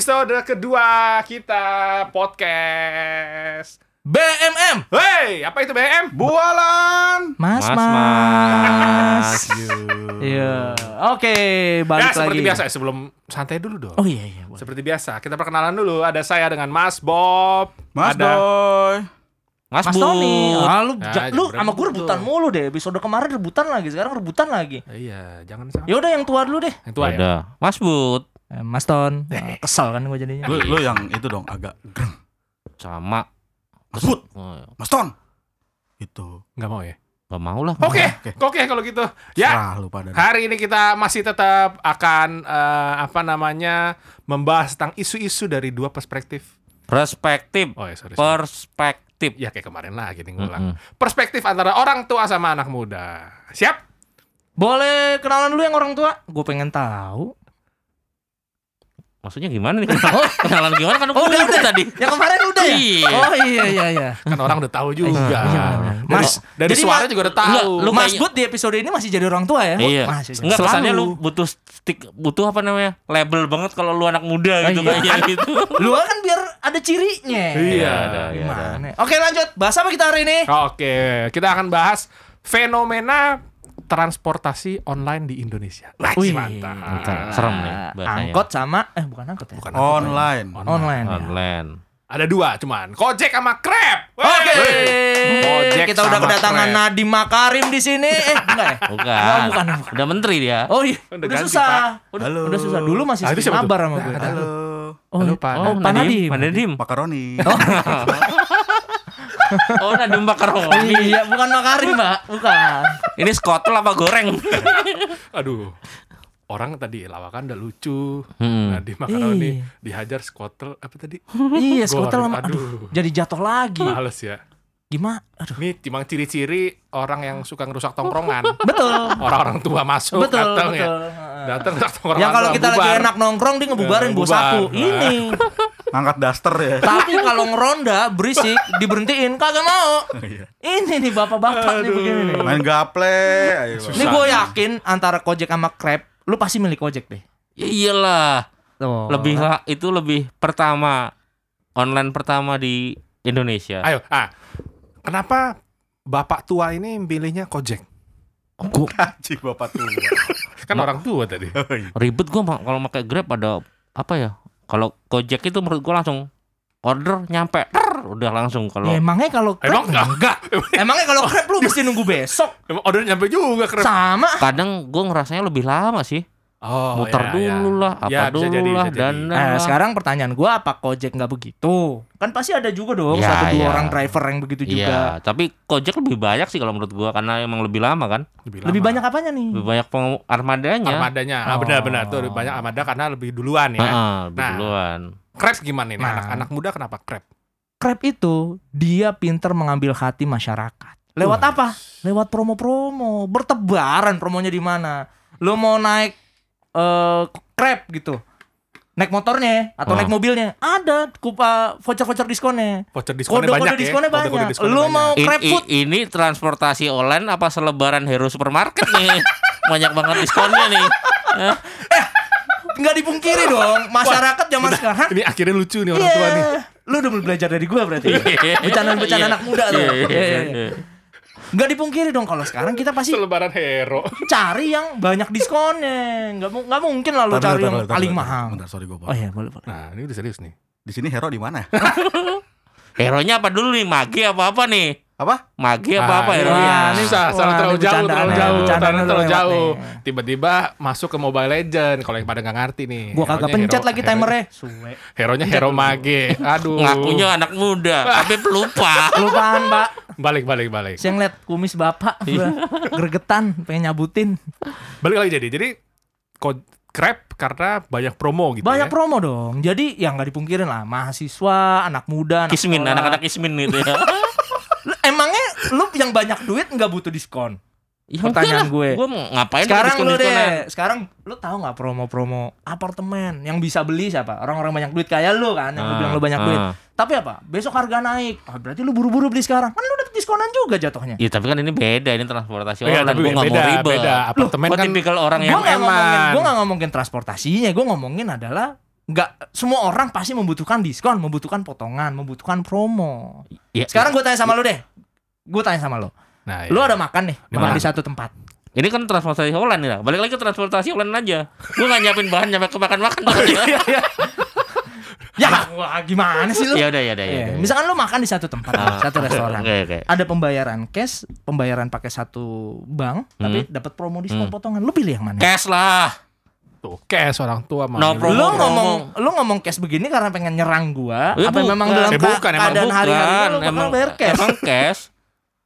episode kedua kita podcast. BMM Hei, apa itu BM? Bualan. Mas Mas, Mas, Mas. Iya Oke Ya, balik seperti lagi biasa sebelum santai dulu dong. Oh iya iya boleh. Seperti biasa, kita perkenalan dulu. Ada saya dengan Mas Bob. Mas ada Boy. Mas, Mas. Tony ah, lu, Ya, lu sama gue rebutan tuh. mulu deh Episode kemarin rebutan lagi Sekarang rebutan lagi Iya, jangan sama. Ya udah yang tua dulu deh Yang tua ya. Ada. Mas Bud. Eh, Mas Ton Kesel kan gue jadinya Lu, lu yang itu dong agak greng. Sama. Mas Bud. Oh, Mas Ton. Itu. Nggak mau ya? Gak mau lah. Oke, Oke. oke kalau gitu. Ya, Serah lu pada. Hari ini kita masih tetap akan eh, apa namanya membahas tentang isu-isu dari dua perspektif. Perspektif. Oh ya sorry. sorry. Perspektif. ya kayak kemarin lagi nih ngulang. Mm-mm. Perspektif antara orang tua sama anak muda. Siap? Boleh kenalan dulu yang orang tua Gue pengen tahu Maksudnya gimana nih? Kenalan gimana kan Oh, udah, udah. tadi. Yang kemarin udah ya Iya. Oh iya iya iya Kan orang udah tahu juga. Iya. Dari- Mas, dari jadi suara juga udah tahu. Enggak, lu Mas Bud di episode ini masih jadi orang tua ya Iya. Masih. Enggak Selalu. kesannya lu butuh stick butuh apa namanya? Label banget kalau lu anak muda gitu iya. kayaknya gitu. Lu kan biar ada cirinya Iya. ada, iya, ada. Gimana? Oke lanjut Bahas apa kita hari ini? Oke, kita akan bahas fenomena transportasi online di Indonesia. Wah, Wih. mantap. Mantap. Serem nih bahasanya. Angkot sama Eh bukan angkot ya Bukan Online. Online ya. Online. Ada dua cuman, Gojek sama Grab. Oke. Gojek Kita udah kedatangan. Nadiem Makarim di sini. Eh, enggak ya? Bukan. Oh, bukan, bukan. Udah menteri dia. Oh iya, Udah udah, ganti, susah. Udah, Halo. udah susah. Dulu masih Ah, mabar sama gue. Halo. Oh, Halo, iya. Pak. Oh, Pak Nadiem. Pak Nadiem. Makaroni. Oh, Nadiem Makaroni. Iya, bukan Makarim, Mbak. Bukan. Ini skotel apa goreng? Aduh. Orang tadi lawakan udah lucu. Hmm. Nah, di makaroni Iya. dihajar skotel apa tadi? Iya, skotel lama. Aduh, Aduh. jadi jatuh lagi. Males ya. Gimana? Aduh. Ini cuma ciri-ciri orang yang suka ngerusak tongkrongan. Betul. Orang-orang tua masuk Betul, datang ya. betul. Datang ke tongkrongan. Yang kalau kita lagi bubar. enak nongkrong dia ngebubarin Ya, bos aku. Ini. Ngangkat daster ya. Tapi kalau ngeronda berisik diberhentiin kagak mau. Iya. Ini nih bapak-bapak nih begini nih. Main gaple. Ini gue yakin antara Gojek sama Grab, lu pasti milih Gojek deh. Ya iyalah. Tuh. Lebih lah itu lebih pertama online pertama di Indonesia. Ayo, ah. Kenapa bapak tua ini pilihnya Gojek? Anjing bapak tua. Kan orang tua tadi. Oh, iya. Ribet gua kalau pakai Grab ada apa ya? Kalau Gojek itu menurut gua langsung order nyampe, ter, udah langsung Ya, kalau emangnya kalau Grab Emang enggak? Emangnya kalau Grab lu mesti nunggu besok. Emang order nyampe juga ke Sama. kadang gua ngerasanya lebih lama sih. Oh, Muter ya, ya. dulu lah, apa Ya, dulu jadi, lah bisa jadi. dan Nah, sekarang pertanyaan gua apa Gojek nggak begitu? Kan pasti ada juga dong Ya, satu dua ya. orang driver yang begitu Iya, juga. tapi Gojek lebih banyak sih kalau menurut gua karena emang lebih lama kan. Lebih lama. banyak apanya nih? Lebih banyak peng- armadanya. armadanya. Ah, Oh. benar-benar tuh lebih banyak armada karena lebih duluan ya. Heeh, lebih Nah. duluan. Crab gimana nih? Nah. Anak-anak muda kenapa crab? Grab itu dia pinter mengambil hati masyarakat. Lewat Wah. apa? Lewat promo-promo. Bertebaran promonya di mana? Lu mau naik eh Grab gitu. Naik motornya atau Wah. naik mobilnya ada kupa voucher-voucher diskonnya. Voucher diskonnya Kode-kode banyak diskonnya ya. Kode-kode banyak. diskonnya Lu banyak. mau Grab i- food ini transportasi online apa selebaran Hero Supermarket nih? Banyak banget diskonnya nih. Hah? nggak dipungkiri dong masyarakat zaman sekarang Ini akhirnya lucu nih orang tua nih. Lu udah belajar dari gua berarti. Bercandaan-bercandaan Iya. anak muda tuh. Iya, Iya, iya. iya. Nggak dipungkiri dong kalau sekarang kita pasti Selebaran hero. cari yang banyak diskonnya. Nggak nggak mungkin lah lu Bentar, cari bentar, yang bentar, paling mahal. Bentar, sorry gue Oh iya, boleh, boleh. Nah, ini udah serius nih. Di sini hero di mana? Hero-nya apa dulu nih? Mage apa apa nih? Apa? Mage Ah, apa apa ini hero-nya? Wah, ini- salah terlalu jauh, terlalu ya, jauh, terlalu, terlalu jauh. Tiba-tiba masuk ke Mobile Legend kalau yang pada nggak ngerti nih. Gua kagak pencet hero- lagi hero- timernya. Suwe. Hero-nya hero mage. Aduh. Ngakunya anak muda, tapi pelupa. Kelupaan, Mbak. Balik, balik, balik. Saya ngeliat kumis bapak gregetan pengen nyabutin. Balik lagi jadi. Jadi kod Grab karena banyak promo gitu Banyak ya. promo dong. Jadi yang nggak dipungkirin lah mahasiswa, anak muda, anak Kismin, anak-anak kismin gitu ya. Lu- lu yang banyak duit nggak butuh diskon? Ya Pertanyaan gue. Gue mau ngapain Sekarang lu deh, sekarang lu tahu nggak promo-promo apartemen yang bisa beli siapa? Orang-orang banyak duit kayak lu kan, yang lu Ah, bilang lu banyak ah. duit. Tapi apa? Besok harga naik. Ah, berarti lu buru-buru beli sekarang. Kan lu dapet diskonan juga jatuhnya. Iya tapi kan ini beda ini transportasi Iya, online. tapi Gue nggak mau beda, ribet. beda. Apartemen Gua kan tipikal orang yang nggak ngomongin, eman. gue nggak ngomongin transportasinya, gue ngomongin adalah nggak semua orang pasti membutuhkan diskon, membutuhkan potongan, membutuhkan promo. Iya, Sekarang gue tanya sama lu deh, gue tanya sama lu, Nah, lu iya. ada makan nih, Di makan mana? di satu tempat. Ini kan transportasi online ya. Balik lagi ke transportasi online aja. Gue nggak nyiapin bahan nyampe ke makan-makan. Ya, wah gimana sih lu? ya udah ya udah ya. Iya, udah. Misalkan lu makan di satu tempat, Ah. satu restoran. Oke oke. Ada pembayaran cash, pembayaran pakai satu bank, tapi dapat promo diskon Hmm. potongan. Lu pilih yang mana? Cash lah. Tuh, cash orang tua mah. No promo. lu ngomong lu ngomong cash begini karena pengen nyerang gua Ya, apa bukan. memang dalam Eh, ka- bukan, emang keadaan Bukan, hari-hari lu bakal emang bayar cash Emang cash.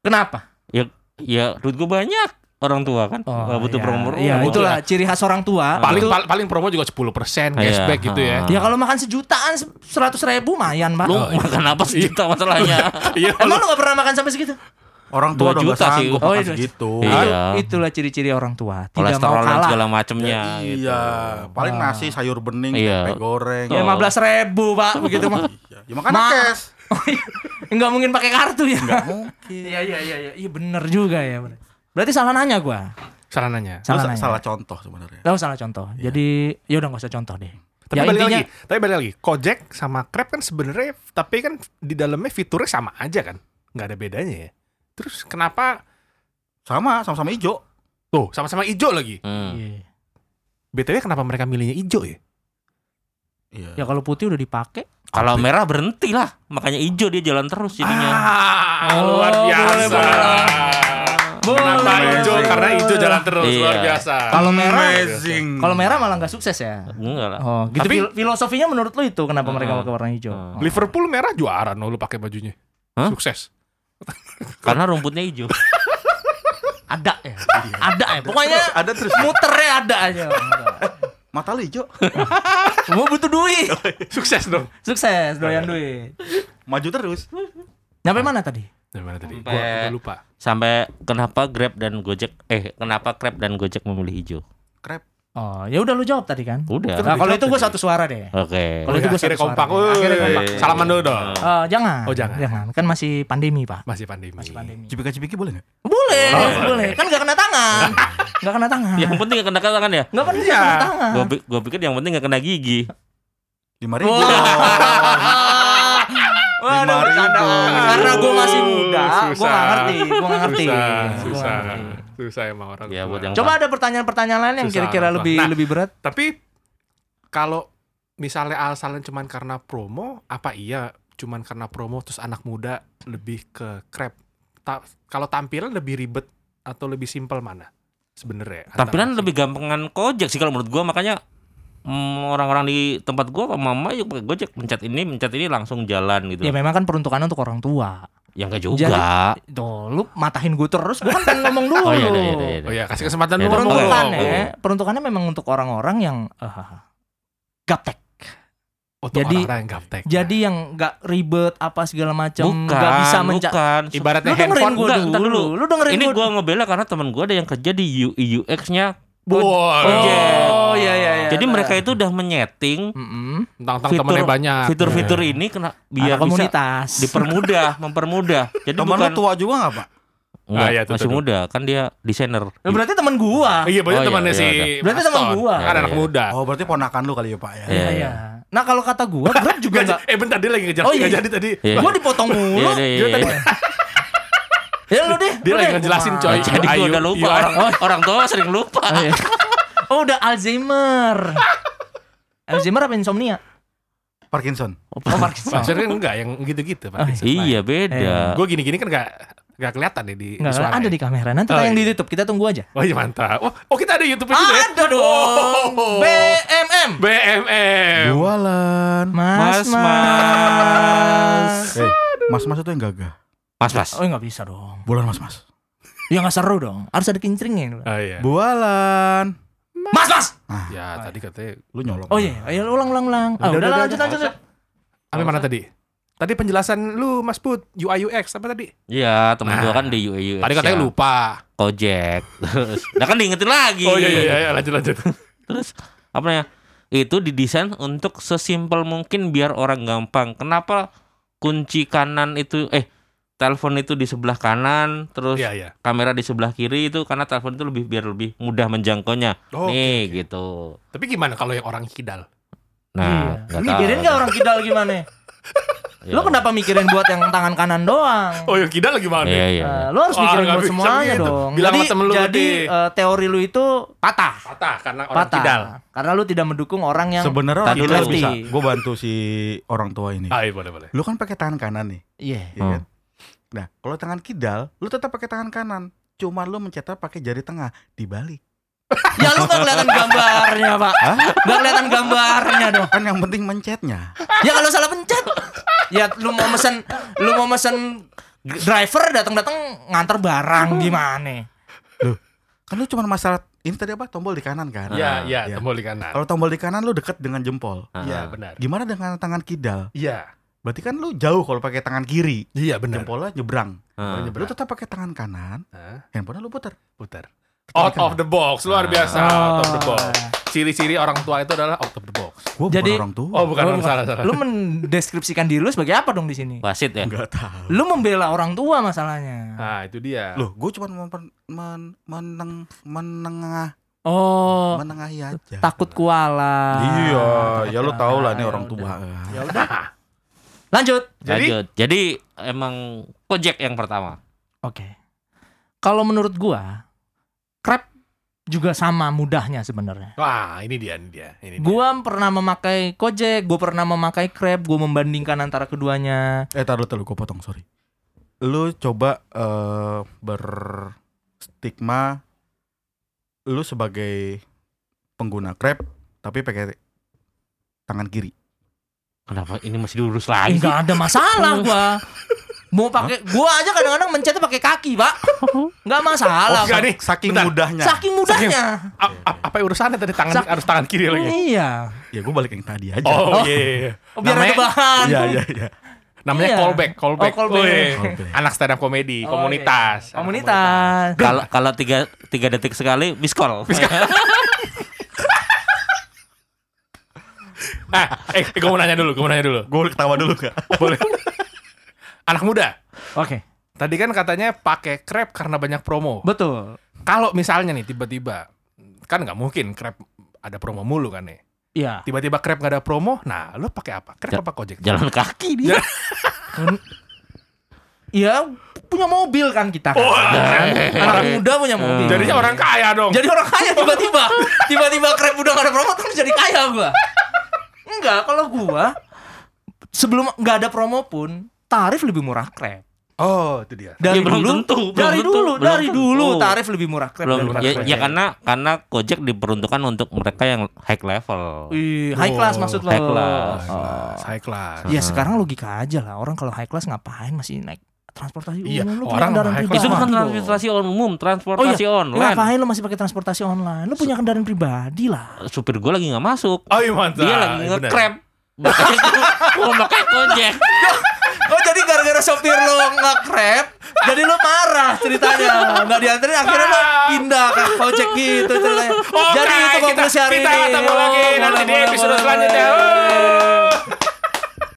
Kenapa Ya ya duit gue banyak orang tua kan. Nggak butuh iya. promo. iya butuh. itulah ciri khas orang tua paling Itu- pal- paling promo juga 10% Iya. cashback gitu ya. ya kalau makan sejutaan seratus ribu mayan pak Lu makan apa sejuta masalahnya? Iya, emang lu gak pernah makan sampai segitu Orang tua Dua udah juta sih. Oh, makan iya. segitu. Iya. itulah ciri-ciri orang tua tidak mau Kolesterol kalah segala macemnya Ya, gitu. iya, paling nasi sayur bening, Iya. tempe goreng. ya lima belas ribu pak begitu mah Iya, ya makanya Ma- cash. nggak mungkin pakai kartu ya Enggak mungkin. iya iya iya iya iya bener juga ya berarti salah nanya gua Salah nanya. salah nanya salah contoh sebenarnya. Gak salah contoh. Jadi ya udah nggak usah contoh deh. Tapi ya balik intinya lagi, tapi balik lagi. Gojek sama Grab kan sebenarnya tapi kan di dalamnya fiturnya sama aja kan. nggak ada bedanya ya. Terus kenapa Sama, sama-sama hijau. tuh sama-sama hijau lagi? Hmm. Iya. BTW kenapa mereka milihnya hijau ya? Iya. Ya kalau putih udah dipakai. Kalau merah berhenti lah, makanya hijau dia jalan terus jadinya. Ah, Oh, luar boleh, biasa. boleh. Kenapa Boleh, hijau? boleh. Karena hijau jalan terus, Iya. luar biasa. Kalau merah, Amazing. kalau merah malah nggak sukses ya. Enggak lah. Oh, gitu Tapi- Fil- filosofinya menurut lu itu kenapa mereka Hmm. pakai warna hijau? Oh. Liverpool merah juara no lu pakai bajunya. Hah? Sukses. Karena rumputnya hijau. Ada ya. Ada ya. Pokoknya ada terus muternya ada aja. mata lu hijau. Semua butuh duit. Sukses dong. Sukses, doyan duit. Maju terus. Nyampe mana tadi? Dari mana tadi? Sampai- Gua, lupa. Sampai kenapa Grab dan Gojek eh kenapa Grab dan Gojek memilih hijau? Krep. Oh, ya udah lu jawab tadi kan. Udah. Nah, kalau itu gue satu suara deh. Oke. Kalau itu Oh, gua akhirnya satu kompak. suara. Akhirnya kompak. Salaman dulu dong. Eh, jangan. Oh, jangan. Jangan. Kan masih pandemi, Pak. Masih pandemi. Masih pandemi. Cipika-cipiki boleh nggak? Boleh, boleh. Kan gak kena tangan. Gak kena tangan. Yang penting gak kena tangan ya? Gak pernah Iya. kena tangan. Gue gue pikir yang penting gak kena gigi. Lima ribu. Wah, Lima bercanda. ribu. Karena gue masih muda, gue gak ngerti, gue gak ngerti. Susah, susah. Susah emang orang. Ya, tua. buat yang- Coba ada pertanyaan-pertanyaan lain yang kira-kira lebih Nah. lebih berat. Tapi kalau misalnya alasannya cuman karena promo, apa iya cuman karena promo terus anak muda lebih ke crab? Ta- kalau tampilan lebih ribet atau lebih simpel mana? Sebenarnya. Tampilan antara- lebih gampangan Gojek sih kalau menurut gua makanya mm, orang-orang di tempat gua sama mama yuk pakai Gojek pencet ini pencet ini langsung jalan gitu. Ya memang kan peruntukannya untuk orang tua. Ya enggak juga. Tuh, lu matahin gue terus, gue kan pengen ngomong dulu. Oh iya iya iya. iya. Oh ya, kasih kesempatan Ya, dulu. Peruntukannya, Oh, oh. peruntukannya memang untuk orang-orang yang eh, gaptek. Untuk Jadi- orang-orang yang gaptek. Jadi yang nggak ribet apa segala macam, nggak bisa menca. bukan. ibaratnya Lu handphone gue enggak, dulu. entar dulu. Lu dengerin Ini gua gua ngebela karena teman gua ada yang kerja di UI UX-nya. Wow. Oh iya iya iya. Jadi Nah. mereka itu udah menyeting Mm-mm. Tentang Fitur- banyak. fitur-fitur ini kena biar Anak bisa komunitas. dipermudah, mempermudah. Jadi Temen lu bukan tua juga nggak pak? Enggak, Ah, iya, tuh, masih tuh, tuh. muda kan dia desainer. Ya, berarti teman gua. Iya, banyak Oh, iya, temannya iya, si udah. Berarti teman gua. Kan Iya, anak iya. muda. Oh berarti ponakan lu kali ya pak ya? Iya, Iya, iya. iya. Nah, kalau kata gua, Grab juga Nggak enggak eh bentar dia lagi ngejelas Oh, iya. nggak jadi tadi. Iya. Gua dipotong mulu. Iya, iya, iya, tadi- iya. Ya lu deh. Dia lagi ngejelasin, coy. Jadi gua Ayu, udah lupa iya. orang orang tua sering lupa. Oh. Oh, udah Alzheimer. Alzheimer apa insomnia? Parkinson. Oh, Parkinson. Maksudnya kan enggak yang gitu-gitu Parkinson. Iya beda. Gue gini-gini kan enggak enggak kelihatan deh di, di suara. ada ya. di kamera. Nanti Oh, tayang di iya. YouTube. Kita tunggu aja. Oh iya mantap. Oh, oh kita ada YouTube juga ya? Ada dong. Oh. BMM. BMM. Jualan. Mas, Mas, mas. Eh, mas mas itu yang gagah. Mas mas. Oh, enggak bisa dong. Bulan mas mas. Ya enggak seru dong. Harus ada kincringnya. Oh iya. Bualan. Mas, mas. Ya tadi katanya Lu nyolong. Oh iya, ayo ulang ulang ulang. Ah, Udah, udah, udah, lanjut udah. lanjut. apa mana tadi? Tadi penjelasan lu Mas Put UI UX apa tadi? Iya, temen Nah. gua kan di UI UX. Tadi katanya ya. lupa. Gojek. Terus, nah kan diingetin lagi. Oh iya iya iya, iya lanjut lanjut. Terus apa namanya? Itu didesain untuk sesimpel mungkin biar orang gampang. Kenapa kunci kanan itu eh telepon itu di sebelah kanan, terus Iya, iya. kamera di sebelah kiri itu karena telepon itu lebih biar lebih mudah menjangkaunya. Oke, Nih oke. gitu. Tapi gimana kalau yang orang kidal? Nah, nggak Mikirin nggak orang kidal gimana? Ya. Lu kenapa mikirin buat yang tangan kanan doang? Oh, yang kidal gimana? Iya, iya. Eh, lu harus Wah, mikirin buat semuanya gitu. dong. Bilang jadi lu jadi eh, teori lu itu patah. Patah karena orang Patah. kidal. Karena lu tidak mendukung orang yang Sebenarnya orang kidal bisa. Gue bantu si orang tua ini. Ah, iya, boleh, boleh. Lu kan pakai tangan kanan nih, Iya. ya Hmm. Nah, kalau tangan kidal, lu tetap pakai tangan kanan. Cuma lu mencetak pakai jari tengah dibalik. Ya lu gak kelihatan gambarnya, Pak. Hah? Gak kelihatan gambarnya dong. Kan yang penting mencetnya. Ya kalau salah pencet. Ya lu mau mesen lu mau mesen driver datang-datang nganter barang gimana? Kan lu cuma masalah ini tadi apa? Tombol di kanan kan? Iya, iya, Iya. tombol di kanan. Kalau tombol di kanan lu deket dengan jempol. Iya, benar. Gimana dengan tangan kidal? Iya. Berarti kan lu jauh kalau pakai tangan kiri. Iya, benar. Jempolnya nyebrang. Ah. Lu tetap pakai tangan kanan, Hah? handphonenya lu putar. putar. Out of the box, luar biasa. Out of the box. Oh. Ciri-ciri orang tua itu adalah out of the box. Gua Jadi- bukan orang tua. Oh, bukan Lu- orang salah salah. Lu mendeskripsikan diri lu sebagai apa dong di sini? Wasit ya. Enggak tahu. Lu membela orang tua masalahnya. Nah, itu dia. Loh, gue cuma men, men, meneng, menengah, Oh, menengahi aja. takut kuala. Iya, ya lu tau lah nih Ya orang tua. Ya udah. Lanjut. Jadi Lanjut. Jadi emang Kojek yang pertama. Oke. Kalau menurut gua, crab juga sama mudahnya sebenarnya. Wah, ini dia, ini dia, ini dia. Gua pernah memakai Gojek, gua pernah memakai Crab, gua membandingkan antara keduanya. Eh, taruh dulu, gue potong, sorry. Lu coba eh berstigma lu sebagai pengguna Grab tapi pakai tangan kiri. Kenapa ini masih diurus lagi? Enggak ada masalah gua. Mau pakai gua aja kadang-kadang mencetnya pakai kaki, Pak. Enggak masalah. Oh, enggak nih. Saking Bentar. mudahnya. Saking mudahnya. A- a- apa urusannya tadi tangan Sak- harus tangan kiri lagi? Iya. Ya gue balik yang tadi aja. Oh, Oh. iya, iya, iya. Oh, biar Namanya- ada bahan. Iya, iya, iya. Namanya Iya. callback, callback. Oh, callback. Wih, Callback. Anak stand up comedy, Oh, komunitas. iya. Komunitas. Kalau kalau tiga tiga detik sekali miss call. Nah, eh, gue mau nanya dulu, gue mau nanya dulu. Gue boleh ketawa dulu gak? Boleh. Anak muda. Oke. Tadi kan katanya pakai Crab karena banyak promo. Betul. Kalau misalnya nih tiba-tiba kan nggak mungkin Crab ada promo mulu kan nih. Iya. Tiba-tiba Crab nggak ada promo, nah lo pakai apa? Crab Ja- apa Gojek? Jalan kaki dia. Iya, punya mobil kan kita kan. Anak muda punya mobil. Jadinya orang kaya dong. Jadi orang kaya tiba-tiba. Tiba-tiba Grab udah gak ada promo terus jadi kaya gua. Enggak, kalau gua sebelum nggak ada promo pun tarif lebih murah Grab. Oh, itu dia. Dari Ya, belum dulu, tentu, belum dari tentu, dulu, belum dari tentu. dulu tarif lebih murah Grab Belum ya, ya karena karena Gojek diperuntukkan untuk mereka yang high level. Wih, high class Oh, maksud lo. high class. Oh. High class. Ya sekarang logika aja lah. Orang kalau high class ngapain masih naik transportasi Iya, umum? Lu punya orang kendaraan pribadi Itu bukan dong. transportasi umum, Oh transportasi iya, online. ngapain lu masih pakai transportasi online? Lu punya kendaraan pribadi lah. Supir gue lagi nggak masuk. Oh iya mantap. Dia lagi nge-crab. Makanya gua mau pakai Gojek. Oh jadi gara-gara sopir lu nge-crab Jadi lu marah ceritanya Nggak dianterin akhirnya lu pindah ke Gojek gitu ceritanya Oke, Jadi itu kita, konklusi hari kita ini ketemu lagi Oh, nanti di episode selanjutnya. Oh.